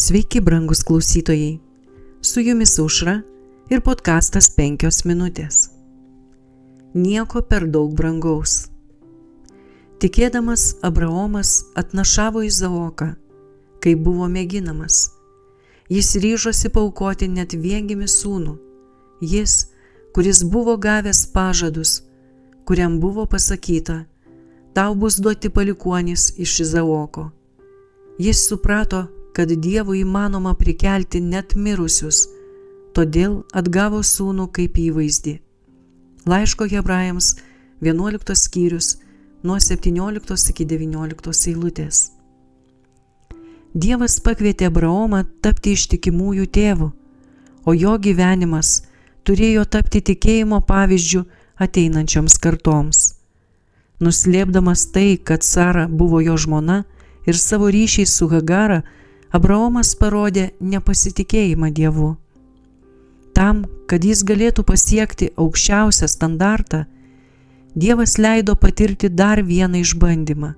Sveiki, brangus klausytojai. Su jumis aušra ir podkastas 5 minutės. Nieko per daug brangaus. Tikėdamas, Abraomas atnašavo į Zaoką, kai buvo mėginamas. Jis ryžosi paukoti net viengimi sūnų. Jis, kuris buvo gavęs pažadus, kuriam buvo pasakyta, tau bus duoti palikuonys iš Izaoko. Jis suprato, kad Dievui įmanoma prikelti net mirusius, todėl atgavo sūnų kaip įvaizdį. Laiško hebrajams 11 skyrius nuo 17 iki 19 eilutės. Dievas pakvietė Abraomą tapti ištikimųjų tėvų, o jo gyvenimas turėjo tapti tikėjimo pavyzdžių ateinančioms kartoms. Nuslėpdamas tai, kad Sara buvo jo žmona ir savo ryšiai su Hagara Abraomas parodė nepasitikėjimą Dievu. Tam, kad jis galėtų pasiekti aukščiausią standartą, Dievas leido patirti dar vieną išbandymą,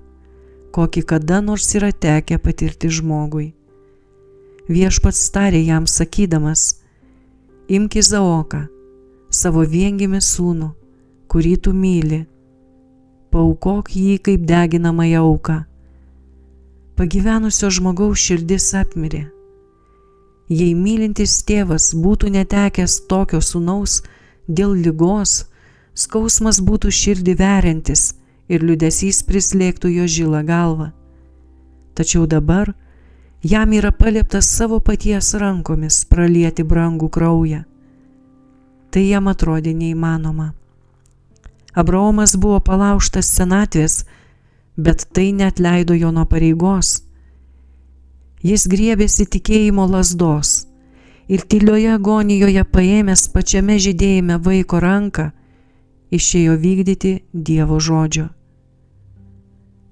kokį kada nors yra tekę patirti žmogui. Viešpats tarė jam sakydamas, imk Izaoką, savo viengimi sūnų, kurį tu myli, paukok jį kaip deginamąją auką pagyvenusio žmogaus širdis apmirė. Jei mylintis tėvas būtų netekęs tokio sunaus dėl lygos, skausmas būtų širdį veriantis ir liudesys prislėgtų jo žilą galvą. Tačiau dabar jam yra palieptas savo paties rankomis pralieti brangų kraują. Tai jam atrodė neįmanoma. Abraomas buvo palauštas senatvės, bet tai net leido jo nuo pareigos. Jis griebėsi tikėjimo lasdos ir tylioje agonijoje paėmęs pačiame žydėjime vaiko ranką, išėjo vykdyti Dievo žodžio.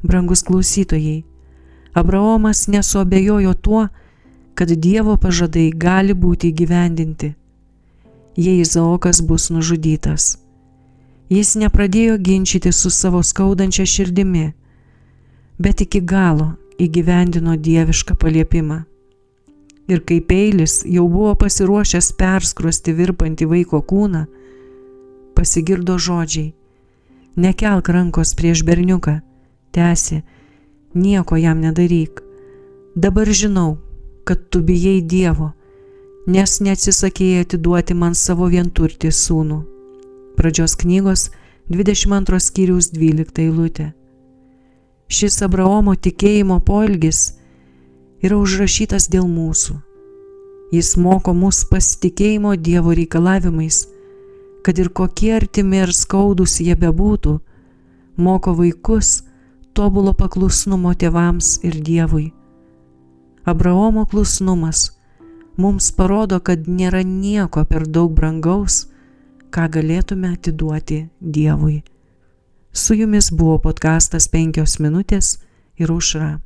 Brangus klausytojai, Abraomas nesuabejojo tuo, kad Dievo pažadai gali būti įgyvendinti, jei Izaokas bus nužudytas. Jis nepradėjo ginčyti su savo skaudančia širdimi, bet iki galo įgyvendino dievišką paliepimą. Ir kai peilis jau buvo pasiruošęs perskrosti virpantį vaiko kūną, pasigirdo žodžiai - nekelk rankos prieš berniuką, tęsi, nieko jam nedaryk. Dabar žinau, kad tu bijai Dievo, nes neatsisakėjai atiduoti man savo vienturtį sūnų. Pradžios knygos 22 skyriaus 12 eilutė. Šis Abraomo tikėjimo poelgis yra užrašytas dėl mūsų. Jis moko mus pasitikėjimo Dievo reikalavimais, kad ir kokie artimi ir skaudus jie bebūtų, moko vaikus tobulo paklusnumo tėvams ir Dievui. Abraomo klusnumas mums parodo, kad nėra nieko per daug brangaus, ką galėtume atiduoti Dievui. Su jumis buvo podkastas 5 minutės ir užra.